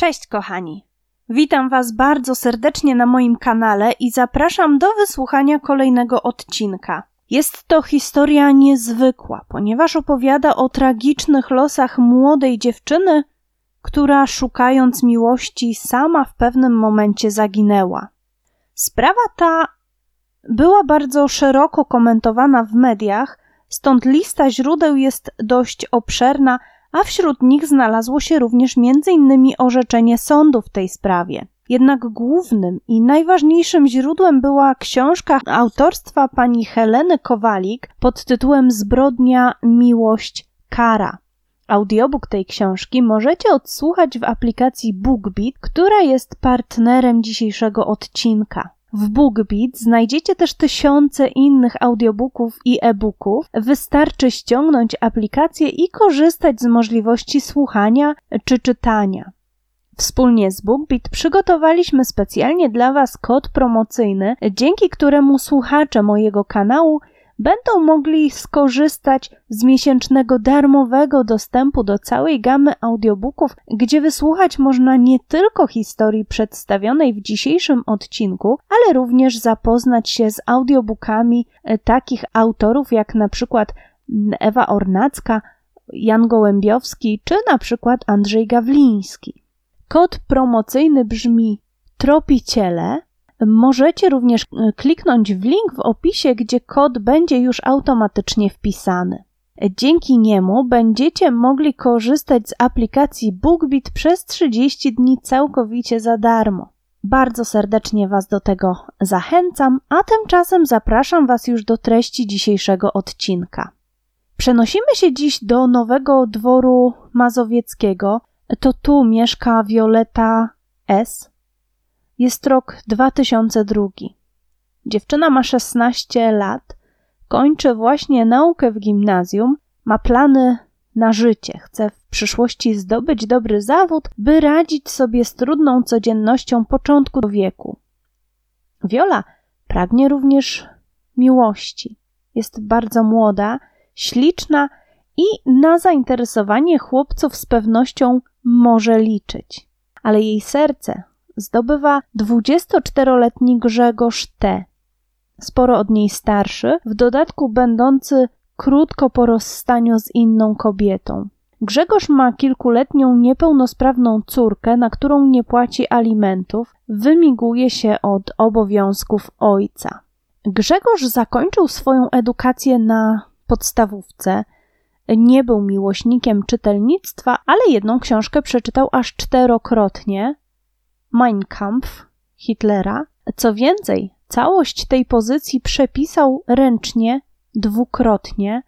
Cześć kochani. Witam Was bardzo serdecznie na moim kanale i zapraszam do wysłuchania kolejnego odcinka. Jest to historia niezwykła, ponieważ opowiada o tragicznych losach młodej dziewczyny, która szukając miłości sama w pewnym momencie zaginęła. Sprawa ta była bardzo szeroko komentowana w mediach, stąd lista źródeł jest dość obszerna, a wśród nich znalazło się również m.in. orzeczenie sądu w tej sprawie. Jednak głównym i najważniejszym źródłem była książka autorstwa pani Heleny Kowalik pod tytułem Zbrodnia, miłość, kara. Audiobook tej książki możecie odsłuchać w aplikacji BookBeat, która jest partnerem dzisiejszego odcinka. W BookBeat znajdziecie też tysiące innych audiobooków i e-booków. Wystarczy ściągnąć aplikację i korzystać z możliwości słuchania czy czytania. Wspólnie z BookBeat przygotowaliśmy specjalnie dla Was kod promocyjny, dzięki któremu słuchacze mojego kanału będą mogli skorzystać z miesięcznego darmowego dostępu do całej gamy audiobooków, gdzie wysłuchać można nie tylko historii przedstawionej w dzisiejszym odcinku, ale również zapoznać się z audiobookami e, takich autorów jak na przykład Ewa Ornacka, Jan Gołębiowski czy na przykład Andrzej Gawliński. Kod promocyjny brzmi Tropiciele Możecie również e, kliknąć w link w opisie, gdzie kod będzie już automatycznie wpisany. Dzięki niemu będziecie mogli korzystać z aplikacji BookBeat przez 30 dni całkowicie za darmo. Bardzo serdecznie Was do tego zachęcam, a tymczasem zapraszam Was już do treści dzisiejszego odcinka. Przenosimy się dziś do nowego dworu mazowieckiego. To tu mieszka Violeta S., jest rok 2002. Dziewczyna ma 16 lat, kończy właśnie naukę w gimnazjum, ma plany na życie, chce w przyszłości zdobyć dobry zawód, by radzić sobie z trudną codziennością początku wieku. Viola pragnie również miłości. Jest bardzo młoda, śliczna i na zainteresowanie chłopców z pewnością może liczyć. Ale jej serce zdobywa 24-letni Grzegorz T., sporo od niej starszy, w dodatku będący krótko po rozstaniu z inną kobietą. Grzegorz ma kilkuletnią niepełnosprawną córkę, na którą nie płaci alimentów, wymiguje się od obowiązków ojca. Grzegorz zakończył swoją edukację na podstawówce. Nie był miłośnikiem czytelnictwa, ale jedną książkę przeczytał aż czterokrotnie, Mein Kampf Hitlera. Co więcej, całość tej pozycji przepisał ręcznie dwukrotnie,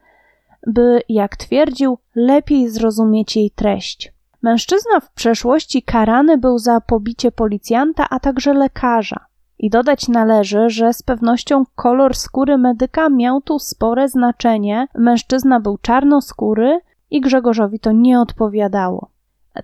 by, jak twierdził, lepiej zrozumieć jej treść. Mężczyzna w przeszłości karany był za pobicie policjanta, a także lekarza. I dodać należy, że z pewnością kolor skóry medyka miał tu spore znaczenie. Mężczyzna był czarnoskóry i Grzegorzowi to nie odpowiadało.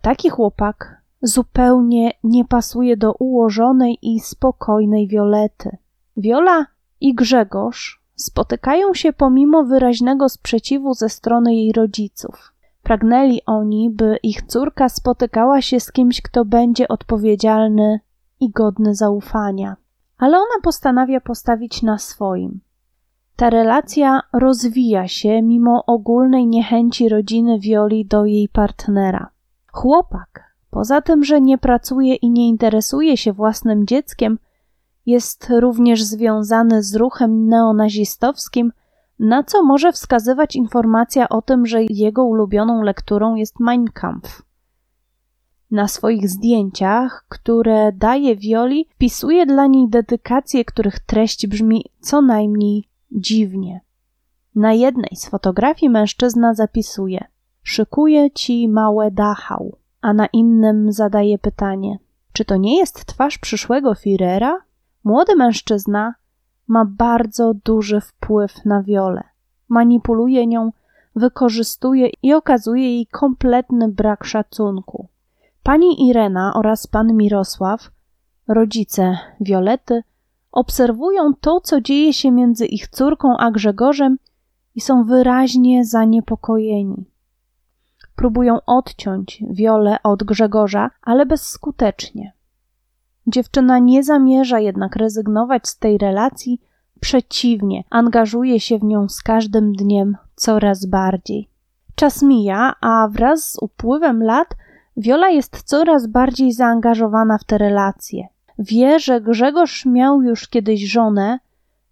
Taki chłopak zupełnie nie pasuje do ułożonej i spokojnej Wiolety. Wiola i Grzegorz spotykają się pomimo wyraźnego sprzeciwu ze strony jej rodziców. Pragnęli oni, by ich córka spotykała się z kimś, kto będzie odpowiedzialny i godny zaufania. Ale ona postanawia postawić na swoim. Ta relacja rozwija się mimo ogólnej niechęci rodziny Wioli do jej partnera. Chłopak Poza tym, że nie pracuje i nie interesuje się własnym dzieckiem, jest również związany z ruchem neonazistowskim, na co może wskazywać informacja o tym, że jego ulubioną lekturą jest Mein Kampf. Na swoich zdjęciach, które daje Violi, wpisuje dla niej dedykacje, których treść brzmi co najmniej dziwnie. Na jednej z fotografii mężczyzna zapisuje: Szykuję ci małe Dachau a na innym zadaje pytanie: Czy to nie jest twarz przyszłego Führera? Młody mężczyzna ma bardzo duży wpływ na wiolę. Manipuluje nią, wykorzystuje i okazuje jej kompletny brak szacunku. Pani Irena oraz pan Mirosław, rodzice Wiolety, obserwują to, co dzieje się między ich córką a Grzegorzem i są wyraźnie zaniepokojeni. Próbują odciąć Wiolę od Grzegorza, ale bezskutecznie. Dziewczyna nie zamierza jednak rezygnować z tej relacji, przeciwnie, angażuje się w nią z każdym dniem coraz bardziej. Czas mija, a wraz z upływem lat Wiola jest coraz bardziej zaangażowana w te relacje. Wie, że Grzegorz miał już kiedyś żonę,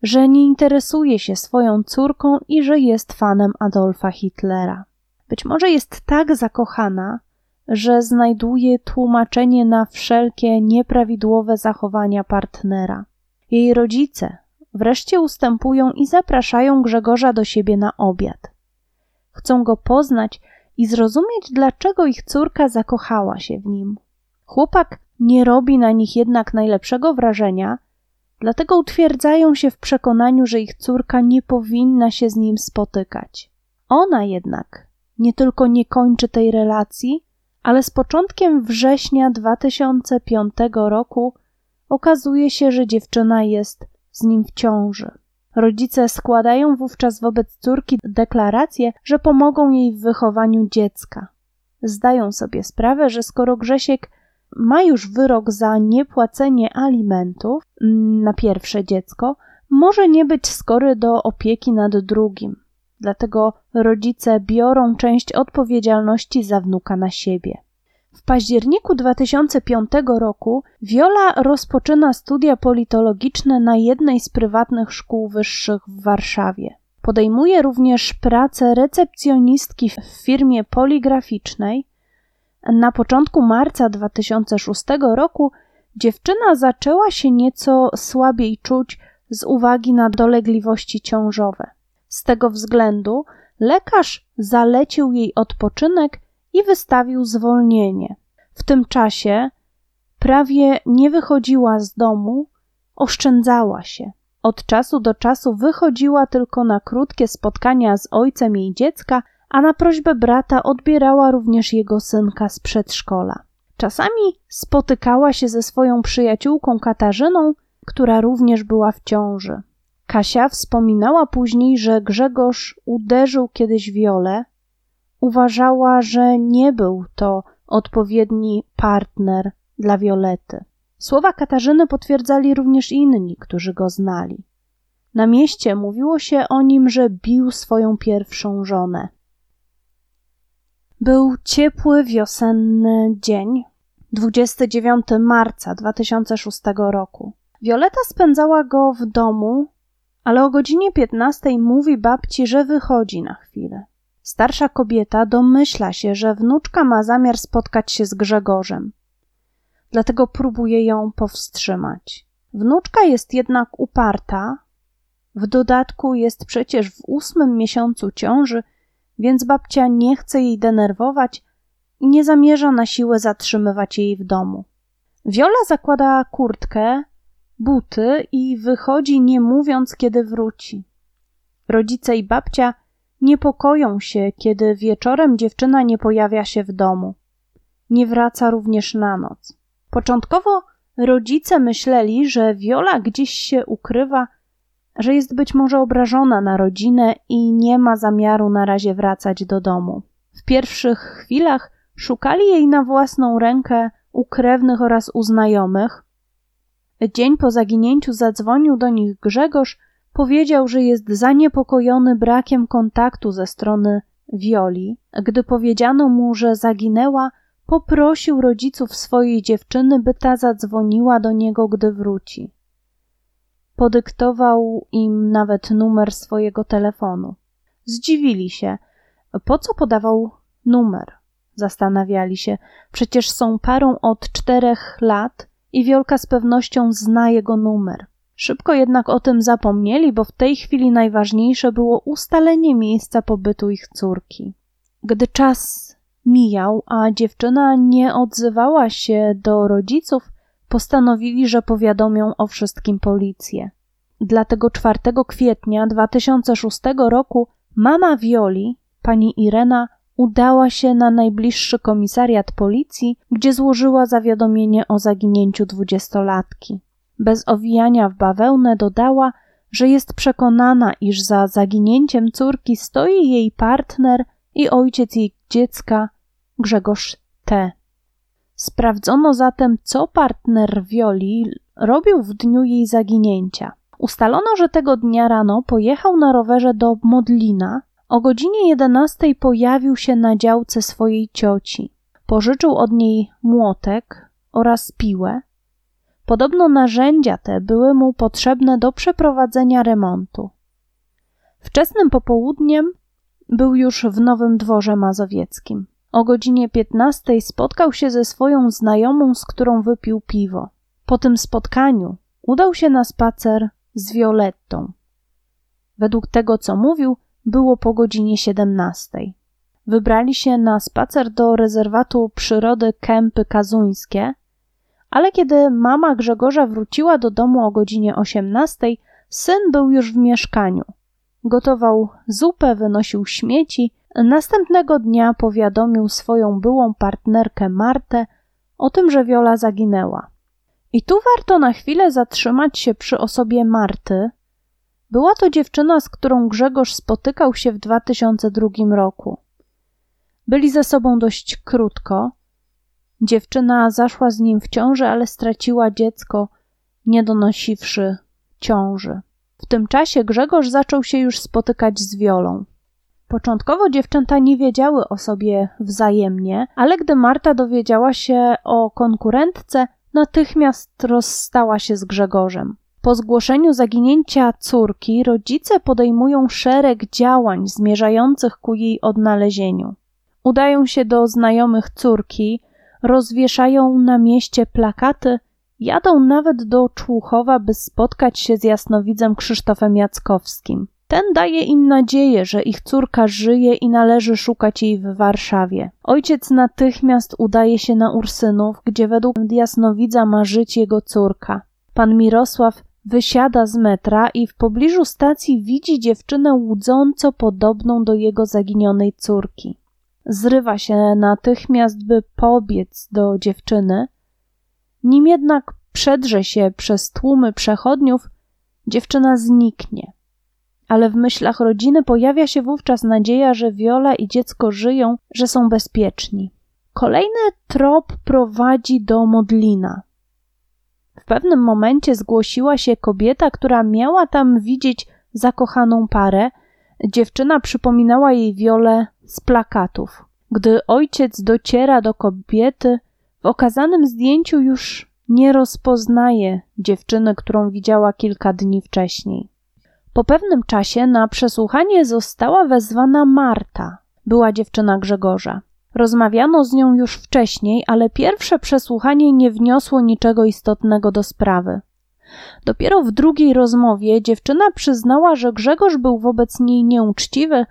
że nie interesuje się swoją córką i że jest fanem Adolfa Hitlera. Być może jest tak zakochana, że znajduje tłumaczenie na wszelkie nieprawidłowe zachowania partnera. Jej rodzice wreszcie ustępują i zapraszają Grzegorza do siebie na obiad. Chcą go poznać i zrozumieć, dlaczego ich córka zakochała się w nim. Chłopak nie robi na nich jednak najlepszego wrażenia, dlatego utwierdzają się w przekonaniu, że ich córka nie powinna się z nim spotykać. Ona jednak nie tylko nie kończy tej relacji, ale z początkiem września 2005 roku okazuje się, że dziewczyna jest z nim w ciąży. Rodzice składają wówczas wobec córki deklarację, że pomogą jej w wychowaniu dziecka. Zdają sobie sprawę, że skoro Grzesiek ma już wyrok za niepłacenie alimentów mm, na pierwsze dziecko, może nie być skory do opieki nad drugim. Dlatego rodzice biorą część odpowiedzialności za wnuka na siebie. W październiku 2005 roku Viola rozpoczyna studia politologiczne na jednej z prywatnych szkół wyższych w Warszawie. Podejmuje również pracę recepcjonistki w firmie poligraficznej. Na początku marca 2006 roku dziewczyna zaczęła się nieco słabiej czuć z uwagi na dolegliwości ciążowe. Z tego względu lekarz zalecił jej odpoczynek i wystawił zwolnienie. W tym czasie prawie nie wychodziła z domu, oszczędzała się. Od czasu do czasu wychodziła tylko na krótkie spotkania z ojcem jej dziecka, a na prośbę brata odbierała również jego synka z przedszkola. Czasami spotykała się ze swoją przyjaciółką Katarzyną, która również była w ciąży. Kasia wspominała później, że Grzegorz uderzył kiedyś Wiolę, uważała, że nie był to odpowiedni partner dla Violety. Słowa Katarzyny potwierdzali również inni, którzy go znali. Na mieście mówiło się o nim, że bił swoją pierwszą żonę. Był ciepły wiosenny dzień, 29 marca 2006 roku. Violeta spędzała go w domu, ale o godzinie 15 mówi babci, że wychodzi na chwilę. Starsza kobieta domyśla się, że wnuczka ma zamiar spotkać się z Grzegorzem. Dlatego próbuje ją powstrzymać. Wnuczka jest jednak uparta, w dodatku jest przecież w ósmym miesiącu ciąży, więc babcia nie chce jej denerwować i nie zamierza na siłę zatrzymywać jej w domu. Wiola zakłada kurtkę, buty i wychodzi, nie mówiąc, kiedy wróci. Rodzice i babcia Niepokoją się, kiedy wieczorem dziewczyna nie pojawia się w domu. Nie wraca również na noc. Początkowo rodzice myśleli, że Viola gdzieś się ukrywa, że jest być może obrażona na rodzinę i nie ma zamiaru na razie wracać do domu. W pierwszych chwilach szukali jej na własną rękę u krewnych oraz u znajomych. Dzień po zaginięciu zadzwonił do nich Grzegorz Powiedział, że jest zaniepokojony brakiem kontaktu ze strony Wioli. Gdy powiedziano mu, że zaginęła, poprosił rodziców swojej dziewczyny, by ta zadzwoniła do niego, gdy wróci. Podyktował im nawet numer swojego telefonu. Zdziwili się. Po co podawał numer? Zastanawiali się. Przecież są parą od czterech lat i Wiolka z pewnością zna jego numer. Szybko jednak o tym zapomnieli, bo w tej chwili najważniejsze było ustalenie miejsca pobytu ich córki. Gdy czas mijał, a dziewczyna nie odzywała się do rodziców, postanowili, że powiadomią o wszystkim policję. Dlatego 4 kwietnia 2006 roku mama Violi, pani Irena, udała się na najbliższy komisariat policji, gdzie złożyła zawiadomienie o zaginięciu dwudziestolatki bez owijania w bawełnę dodała, że jest przekonana, iż za zaginięciem córki stoi jej partner i ojciec jej dziecka Grzegorz T. Sprawdzono zatem, co partner Wioli robił w dniu jej zaginięcia. Ustalono, że tego dnia rano pojechał na rowerze do Modlina. O godzinie 11 pojawił się na działce swojej cioci. Pożyczył od niej młotek oraz piłę. Podobno narzędzia te były mu potrzebne do przeprowadzenia remontu. Wczesnym popołudniem był już w Nowym Dworze Mazowieckim. O godzinie 15 spotkał się ze swoją znajomą, z którą wypił piwo. Po tym spotkaniu udał się na spacer z Violettą. Według tego, co mówił, było po godzinie 17. Wybrali się na spacer do rezerwatu przyrody Kępy Kazuńskie, ale kiedy mama Grzegorza wróciła do domu o godzinie 18, syn był już w mieszkaniu. Gotował zupę, wynosił śmieci. Następnego dnia powiadomił swoją byłą partnerkę Martę o tym, że Wiola zaginęła. I tu warto na chwilę zatrzymać się przy osobie Marty. Była to dziewczyna, z którą Grzegorz spotykał się w 2002 roku. Byli ze sobą dość krótko. Dziewczyna zaszła z nim w ciąży, ale straciła dziecko, nie donosiwszy ciąży. W tym czasie Grzegorz zaczął się już spotykać z Wiolą. Początkowo dziewczęta nie wiedziały o sobie wzajemnie, ale gdy Marta dowiedziała się o konkurentce, natychmiast rozstała się z Grzegorzem. Po zgłoszeniu zaginięcia córki rodzice podejmują szereg działań zmierzających ku jej odnalezieniu. Udają się do znajomych córki, rozwieszają na mieście plakaty, jadą nawet do Człuchowa, by spotkać się z jasnowidzem Krzysztofem Jackowskim. Ten daje im nadzieję, że ich córka żyje i należy szukać jej w Warszawie. Ojciec natychmiast udaje się na Ursynów, gdzie według jasnowidza ma żyć jego córka. Pan Mirosław wysiada z metra i w pobliżu stacji widzi dziewczynę łudząco podobną do jego zaginionej córki. Zrywa się natychmiast, by pobiec do dziewczyny. Nim jednak przedrze się przez tłumy przechodniów, dziewczyna zniknie ale w myślach rodziny pojawia się wówczas nadzieja, że Viola i dziecko żyją, że są bezpieczni. Kolejny trop prowadzi do Modlina. Pewnym momencie zgłosiła się kobieta, która miała tam widzieć zakochaną parę. Dziewczyna przypominała jej Wiolę z plakatów. Gdy ojciec dociera do kobiety, w okazanym zdjęciu już nie rozpoznaje dziewczyny, którą widziała kilka dni wcześniej. Po pewnym czasie na przesłuchanie została wezwana Marta. Była dziewczyna Grzegorza. Rozmawiano z nią już wcześniej, ale pierwsze przesłuchanie nie wniosło niczego istotnego do sprawy. Dopiero w drugiej rozmowie dziewczyna przyznała, że Grzegorz był wobec niej nieuczciwy,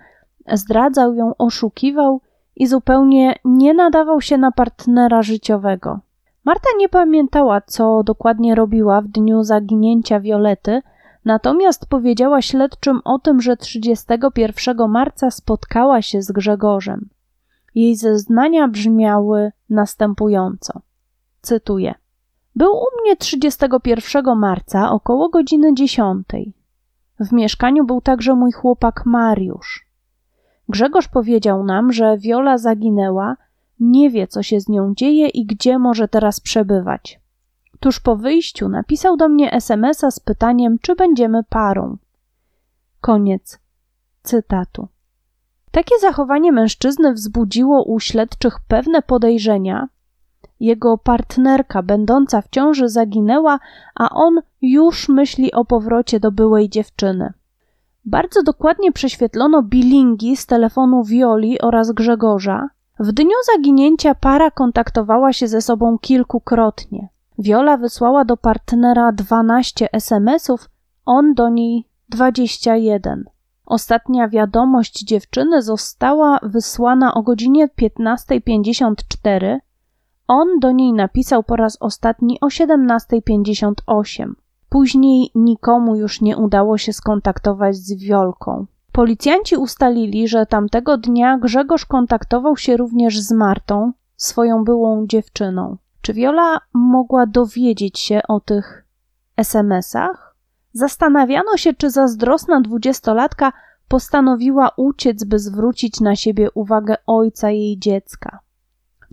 zdradzał ją, oszukiwał i zupełnie nie nadawał się na partnera życiowego. Marta nie pamiętała, co dokładnie robiła w dniu zaginięcia Violety, Natomiast powiedziała śledczym o tym, że 31 marca spotkała się z Grzegorzem. Jej zeznania brzmiały następująco. Cytuję. Był u mnie 31 marca około godziny 10. W mieszkaniu był także mój chłopak Mariusz. Grzegorz powiedział nam, że Wiola zaginęła, nie wie co się z nią dzieje i gdzie może teraz przebywać. Tuż po wyjściu napisał do mnie SMS-a z pytaniem, czy będziemy parą. Koniec cytatu. Takie zachowanie mężczyzny wzbudziło u śledczych pewne podejrzenia. Jego partnerka, będąca w ciąży, zaginęła, a on już myśli o powrocie do byłej dziewczyny. Bardzo dokładnie prześwietlono bilingi z telefonu Wioli oraz Grzegorza. W dniu zaginięcia para kontaktowała się ze sobą kilkukrotnie. Viola wysłała do partnera 12 SMS-ów, on do niej 21. Ostatnia wiadomość dziewczyny została wysłana o godzinie 15.54. On do niej napisał po raz ostatni o 17.58. Później nikomu już nie udało się skontaktować z Wiolką. Policjanci ustalili, że tamtego dnia Grzegorz kontaktował się również z Martą, swoją byłą dziewczyną. Czy Viola mogła dowiedzieć się o tych SMS-ach? Zastanawiano się, czy zazdrosna dwudziestolatka postanowiła uciec, by zwrócić na siebie uwagę ojca jej dziecka.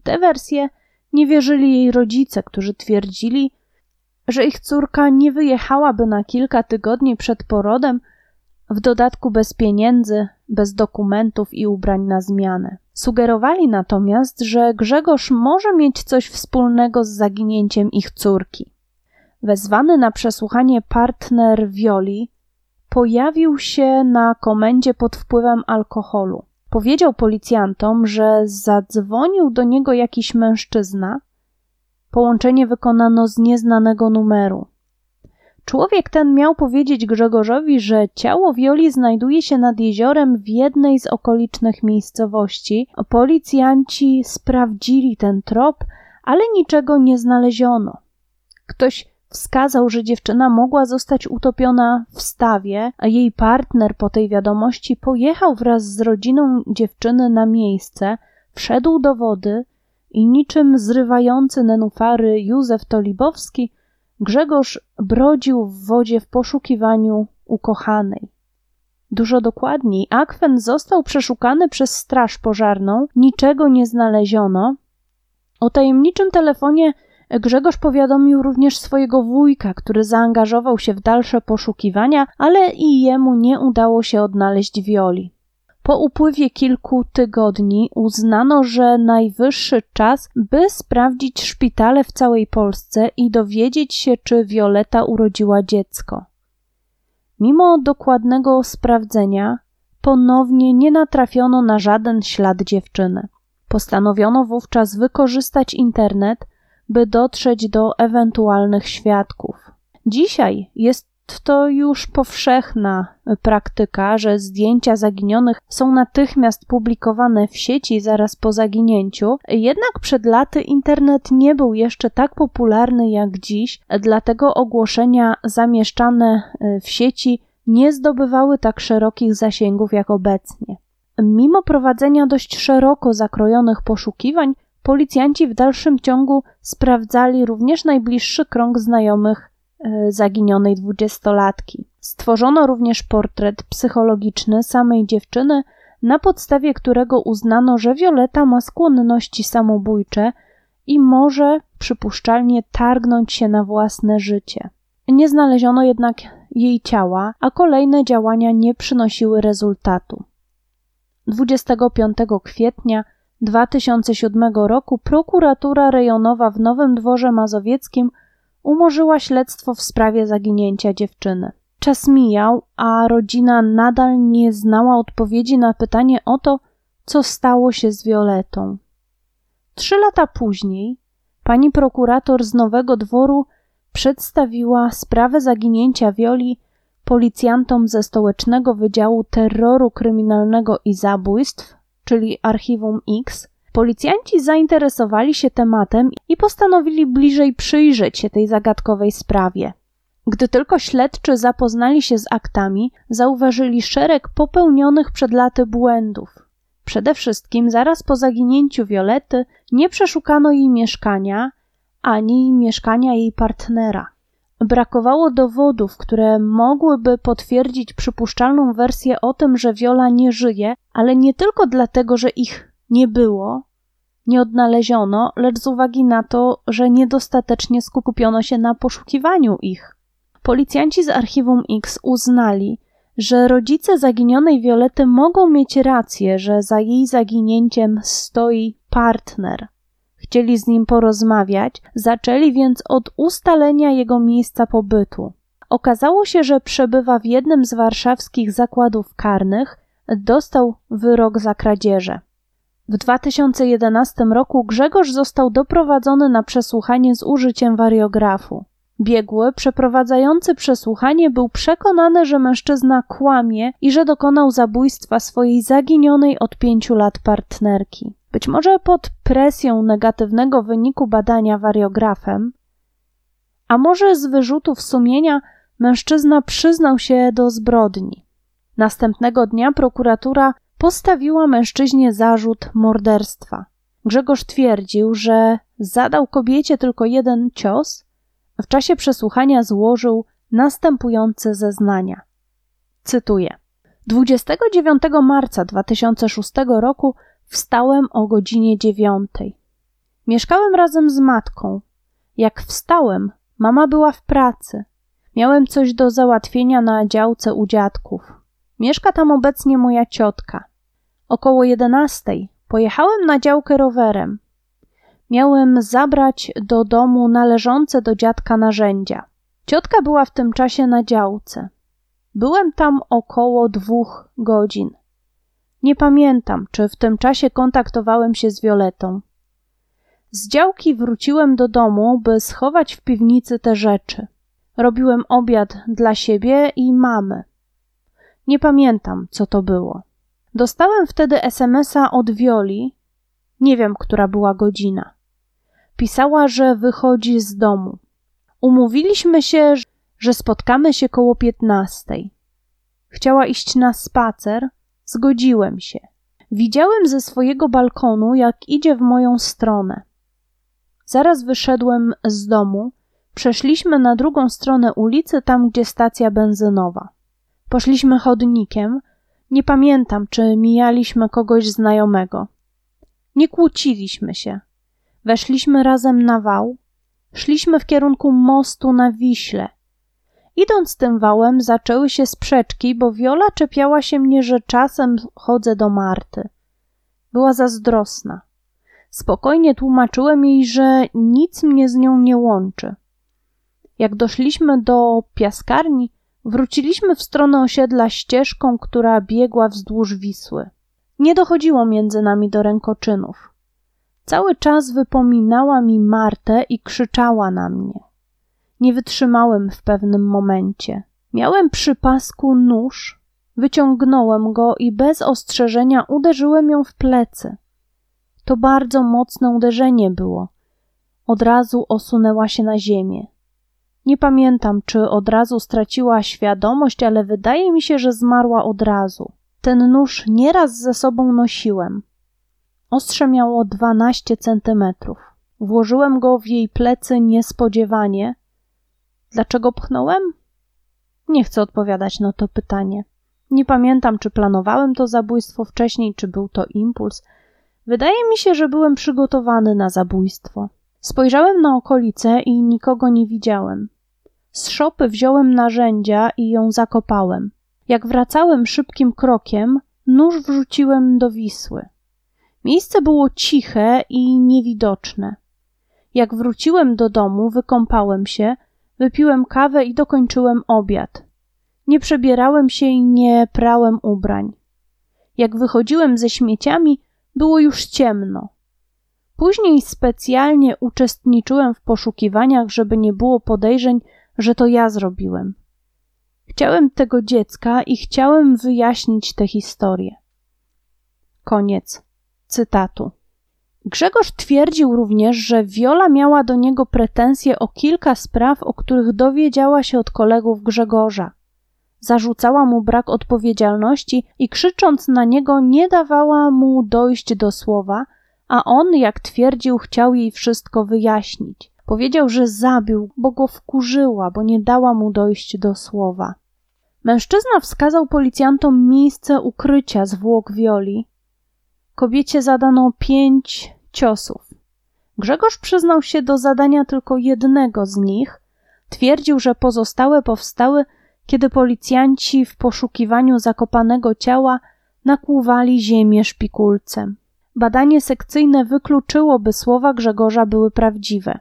te wersje nie wierzyli jej rodzice, którzy twierdzili, że ich córka nie wyjechałaby na kilka tygodni przed porodem, w dodatku bez pieniędzy, bez dokumentów i ubrań na zmianę. Sugerowali natomiast, że Grzegorz może mieć coś wspólnego z zaginięciem ich córki. Wezwany na przesłuchanie partner Violi pojawił się na komendzie pod wpływem alkoholu. Powiedział policjantom, że zadzwonił do niego jakiś mężczyzna. Połączenie wykonano z nieznanego numeru. Człowiek ten miał powiedzieć Grzegorzowi, że ciało Wioli znajduje się nad jeziorem w jednej z okolicznych miejscowości. Policjanci sprawdzili ten trop, ale niczego nie znaleziono. Ktoś wskazał, że dziewczyna mogła zostać utopiona w stawie, a jej partner po tej wiadomości pojechał wraz z rodziną dziewczyny na miejsce, wszedł do wody i niczym zrywający nenufary Józef Tolibowski Grzegorz brodził w wodzie w poszukiwaniu ukochanej. Dużo dokładniej, akwen został przeszukany przez straż pożarną, niczego nie znaleziono. O tajemniczym telefonie Grzegorz powiadomił również swojego wujka, który zaangażował się w dalsze poszukiwania, ale i jemu nie udało się odnaleźć wioli. Po upływie kilku tygodni uznano, że najwyższy czas, by sprawdzić szpitale w całej Polsce i dowiedzieć się, czy Violeta urodziła dziecko. Mimo dokładnego sprawdzenia, ponownie nie natrafiono na żaden ślad dziewczyny. Postanowiono wówczas wykorzystać internet, by dotrzeć do ewentualnych świadków. Dzisiaj jest to już powszechna praktyka, że zdjęcia zaginionych są natychmiast publikowane w sieci zaraz po zaginięciu. Jednak przed laty internet nie był jeszcze tak popularny jak dziś, dlatego ogłoszenia zamieszczane e, w sieci nie zdobywały tak szerokich zasięgów jak obecnie. Mimo prowadzenia dość szeroko zakrojonych poszukiwań, policjanci w dalszym ciągu sprawdzali również najbliższy krąg znajomych E, zaginionej dwudziestolatki. Stworzono również portret psychologiczny samej dziewczyny, na podstawie którego uznano, że Violeta ma skłonności samobójcze i może przypuszczalnie targnąć się na własne życie. Nie znaleziono jednak jej ciała, a kolejne działania nie przynosiły rezultatu. 25 kwietnia 2007 roku prokuratura rejonowa w Nowym Dworze Mazowieckim umorzyła śledztwo w sprawie zaginięcia dziewczyny. Czas mijał, a rodzina nadal nie znała odpowiedzi na pytanie o to, co stało się z Violetą. Trzy lata później pani prokurator z Nowego Dworu przedstawiła sprawę zaginięcia Wioli policjantom ze Stołecznego Wydziału Terroru Kryminalnego i Zabójstw, czyli Archiwum X, Policjanci zainteresowali się tematem i postanowili bliżej przyjrzeć się tej zagadkowej sprawie. Gdy tylko śledczy zapoznali się z aktami, zauważyli szereg popełnionych przed laty błędów. Przede wszystkim zaraz po zaginięciu Violety nie przeszukano jej mieszkania ani mieszkania jej partnera. Brakowało dowodów, które mogłyby potwierdzić przypuszczalną wersję o tym, że Viola nie żyje, ale nie tylko dlatego, że ich nie było, nie odnaleziono, lecz z uwagi na to, że niedostatecznie skupiono się na poszukiwaniu ich. Policjanci z archiwum X uznali, że rodzice zaginionej Violety mogą mieć rację, że za jej zaginięciem stoi partner. Chcieli z nim porozmawiać, zaczęli więc od ustalenia jego miejsca pobytu. Okazało się, że przebywa w jednym z warszawskich zakładów karnych, dostał wyrok za kradzieże. W 2011 roku Grzegorz został doprowadzony na przesłuchanie z użyciem wariografu. Biegły, przeprowadzający przesłuchanie, był przekonany, że mężczyzna kłamie i że dokonał zabójstwa swojej zaginionej od pięciu lat partnerki. Być może pod presją negatywnego wyniku badania wariografem, a może z wyrzutów sumienia mężczyzna przyznał się do zbrodni. Następnego dnia prokuratura postawiła mężczyźnie zarzut morderstwa. Grzegorz twierdził, że zadał kobiecie tylko jeden cios. W czasie przesłuchania złożył następujące zeznania. Cytuję: 29 marca 2006 roku wstałem o godzinie 9. Mieszkałem razem z matką. Jak wstałem, mama była w pracy. Miałem coś do załatwienia na działce u dziadków. Mieszka tam obecnie moja ciotka. Około jedenastej pojechałem na działkę rowerem. Miałem zabrać do domu należące do dziadka narzędzia. Ciotka była w tym czasie na działce. Byłem tam około dwóch godzin. Nie pamiętam, czy w tym czasie kontaktowałem się z Violetą. Z działki wróciłem do domu, by schować w piwnicy te rzeczy. Robiłem obiad dla siebie i mamy. Nie pamiętam, co to było. Dostałem wtedy SMS-a od Wioli. Nie wiem, która była godzina. Pisała, że wychodzi z domu. Umówiliśmy się, że spotkamy się koło piętnastej. Chciała iść na spacer, zgodziłem się. Widziałem ze swojego balkonu, jak idzie w moją stronę. Zaraz wyszedłem z domu, przeszliśmy na drugą stronę ulicy, tam gdzie stacja benzynowa. Poszliśmy chodnikiem, nie pamiętam, czy mijaliśmy kogoś znajomego. Nie kłóciliśmy się. Weszliśmy razem na wał, szliśmy w kierunku mostu na Wiśle. Idąc tym wałem, zaczęły się sprzeczki, bo Wiola czepiała się mnie, że czasem chodzę do Marty. Była zazdrosna. Spokojnie tłumaczyłem jej, że nic mnie z nią nie łączy. Jak doszliśmy do piaskarni, wróciliśmy w stronę osiedla ścieżką, która biegła wzdłuż Wisły. Nie dochodziło między nami do rękoczynów. Cały czas wypominała mi Martę i krzyczała na mnie. Nie wytrzymałem w pewnym momencie. Miałem przy pasku nóż, wyciągnąłem go i bez ostrzeżenia uderzyłem ją w plecy. To bardzo mocne uderzenie było. Od razu osunęła się na ziemię. Nie pamiętam, czy od razu straciła świadomość, ale wydaje mi się, że zmarła od razu. Ten nóż nieraz ze sobą nosiłem. Ostrze miało 12 centymetrów. Włożyłem go w jej plecy niespodziewanie. Dlaczego pchnąłem? Nie chcę odpowiadać na to pytanie. Nie pamiętam, czy planowałem to zabójstwo wcześniej, czy był to impuls. Wydaje mi się, że byłem przygotowany na zabójstwo. Spojrzałem na okolice i nikogo nie widziałem. Z szopy wziąłem narzędzia i ją zakopałem. Jak wracałem szybkim krokiem, nóż wrzuciłem do Wisły. Miejsce było ciche i niewidoczne. Jak wróciłem do domu, wykąpałem się, wypiłem kawę i dokończyłem obiad. Nie przebierałem się i nie prałem ubrań. Jak wychodziłem ze śmieciami, było już ciemno. Później specjalnie uczestniczyłem w poszukiwaniach, żeby nie było podejrzeń, że to ja zrobiłem. Chciałem tego dziecka i chciałem wyjaśnić tę historię. Koniec cytatu. Grzegorz twierdził również, że Wiola miała do niego pretensje o kilka spraw, o których dowiedziała się od kolegów Grzegorza. Zarzucała mu brak odpowiedzialności i krzycząc na niego nie dawała mu dojść do słowa, a on, jak twierdził, chciał jej wszystko wyjaśnić. Powiedział, że zabił, bo go wkurzyła, bo nie dała mu dojść do słowa. Mężczyzna wskazał policjantom miejsce ukrycia zwłok Wioli. Kobiecie zadano pięć ciosów. Grzegorz przyznał się do zadania tylko jednego z nich. Twierdził, że pozostałe powstały, kiedy policjanci w poszukiwaniu zakopanego ciała nakłuwali ziemię szpikulcem. Badanie sekcyjne wykluczyłoby słowa Grzegorza były prawdziwe.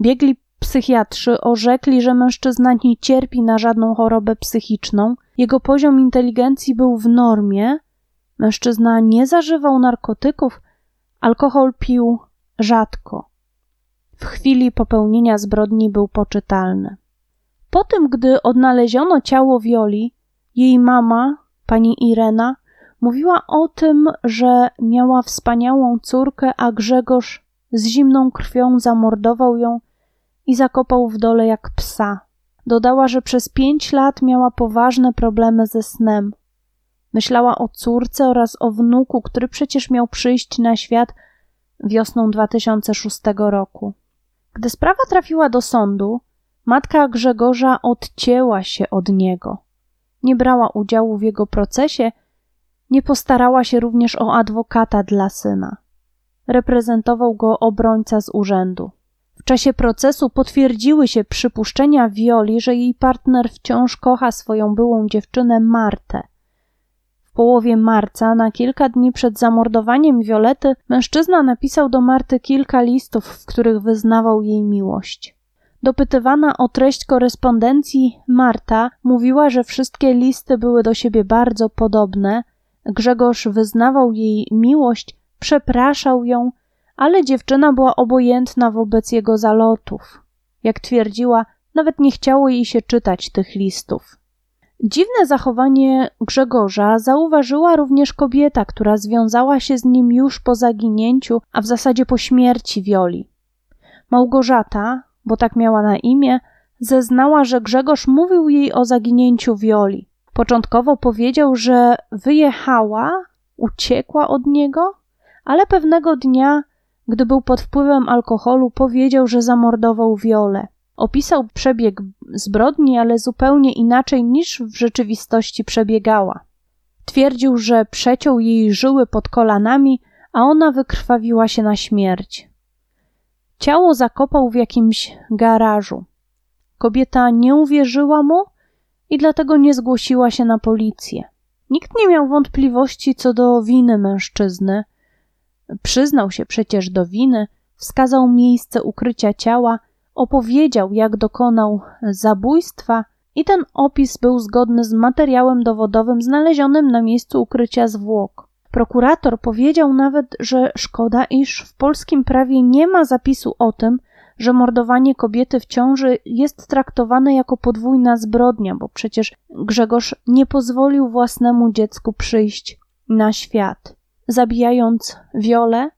Biegli psychiatrzy orzekli, że mężczyzna nie cierpi na żadną chorobę psychiczną, jego poziom inteligencji był w normie, mężczyzna nie zażywał narkotyków, alkohol pił rzadko. W chwili popełnienia zbrodni był poczytalny. Po tym, gdy odnaleziono ciało Wioli, jej mama, pani Irena, mówiła o tym, że miała wspaniałą córkę, a Grzegorz z zimną krwią zamordował ją i zakopał w dole jak psa. Dodała, że przez pięć lat miała poważne problemy ze snem. Myślała o córce oraz o wnuku, który przecież miał przyjść na świat wiosną 2006 roku. Gdy sprawa trafiła do sądu, matka Grzegorza odcięła się od niego. Nie brała udziału w jego procesie, nie postarała się również o adwokata dla syna. reprezentował go obrońca z urzędu. W czasie procesu potwierdziły się przypuszczenia Violi, że jej partner wciąż kocha swoją byłą dziewczynę Martę. Połowie marca, na kilka dni przed zamordowaniem Violety, mężczyzna napisał do Marty kilka listów, w których wyznawał jej miłość. Dopytywana o treść korespondencji, Marta mówiła, że wszystkie listy były do siebie bardzo podobne. Grzegorz wyznawał jej miłość, przepraszał ją, ale dziewczyna była obojętna wobec jego zalotów. Jak twierdziła, nawet nie chciało jej się czytać tych listów. Dziwne zachowanie Grzegorza zauważyła również kobieta, która związała się z nim już po zaginięciu, a w zasadzie po śmierci Wioli. Małgorzata, bo tak miała na imię, zeznała, że Grzegorz mówił jej o zaginięciu Wioli. Początkowo powiedział, że wyjechała, uciekła od niego, ale pewnego dnia, gdy był pod wpływem alkoholu, powiedział, że zamordował Wiolę. Opisał przebieg zbrodni, ale zupełnie inaczej niż w rzeczywistości przebiegała. Twierdził, że przeciął jej żyły pod kolanami, a ona wykrwawiła się na śmierć. Ciało zakopał w jakimś garażu. Kobieta nie uwierzyła mu i dlatego nie zgłosiła się na policję. Nikt nie miał wątpliwości co do winy mężczyzny. Przyznał się przecież do winy, wskazał miejsce ukrycia ciała, opowiedział, jak dokonał zabójstwa, i ten opis był zgodny z materiałem dowodowym znalezionym na miejscu ukrycia zwłok. Prokurator powiedział nawet, że szkoda, iż w polskim prawie nie ma zapisu o tym, że mordowanie kobiety w ciąży jest traktowane jako podwójna zbrodnia, bo przecież Grzegorz nie pozwolił własnemu dziecku przyjść na świat. Zabijając Wiolę,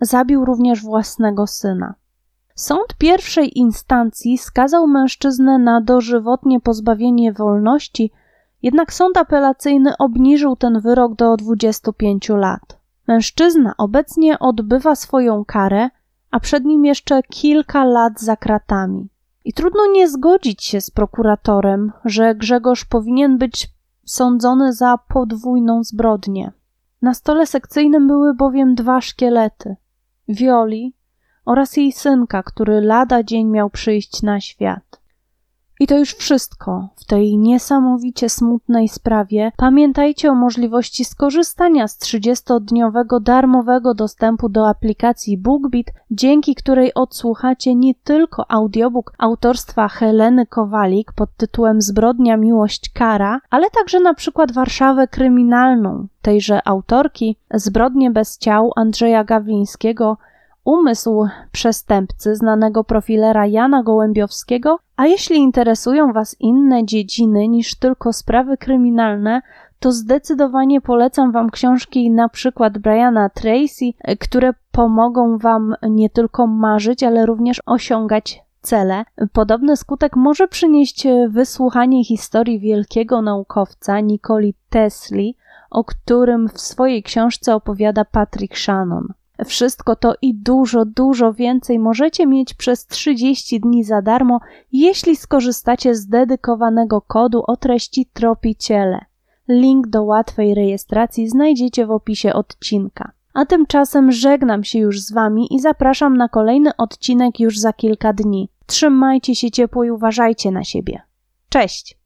zabił również własnego syna. Sąd pierwszej instancji skazał mężczyznę na dożywotnie pozbawienie wolności jednak sąd apelacyjny obniżył ten wyrok do 25 lat. Mężczyzna obecnie odbywa swoją karę, a przed nim jeszcze kilka lat za kratami. I trudno nie zgodzić się z prokuratorem, że Grzegorz powinien być sądzony za podwójną zbrodnię. Na stole sekcyjnym były bowiem dwa szkielety Wioli oraz jej synka, który lada dzień miał przyjść na świat. I to już wszystko w tej niesamowicie smutnej sprawie. Pamiętajcie o możliwości skorzystania z 30-dniowego darmowego dostępu do aplikacji BookBeat, dzięki której odsłuchacie nie tylko audiobook autorstwa Heleny Kowalik pod tytułem Zbrodnia, miłość, kara, ale także na przykład Warszawę kryminalną tejże autorki, Zbrodnie bez ciał Andrzeja Gawlińskiego, umysł przestępcy znanego profilera Jana Gołębiowskiego, a jeśli interesują Was inne dziedziny niż tylko sprawy kryminalne, to zdecydowanie polecam Wam książki na przykład Briana Tracy, które pomogą Wam nie tylko marzyć, ale również osiągać cele. Podobny skutek może przynieść wysłuchanie historii wielkiego naukowca Nikoli Tesli, o którym w swojej książce opowiada Patrick Shannon. Wszystko to i dużo, dużo więcej możecie mieć przez 30 dni za darmo, jeśli skorzystacie z dedykowanego kodu o treści Tropiciele. Link do łatwej rejestracji znajdziecie w opisie odcinka. A tymczasem żegnam się już z Wami i zapraszam na kolejny odcinek już za kilka dni. Trzymajcie się ciepło i uważajcie na siebie. Cześć!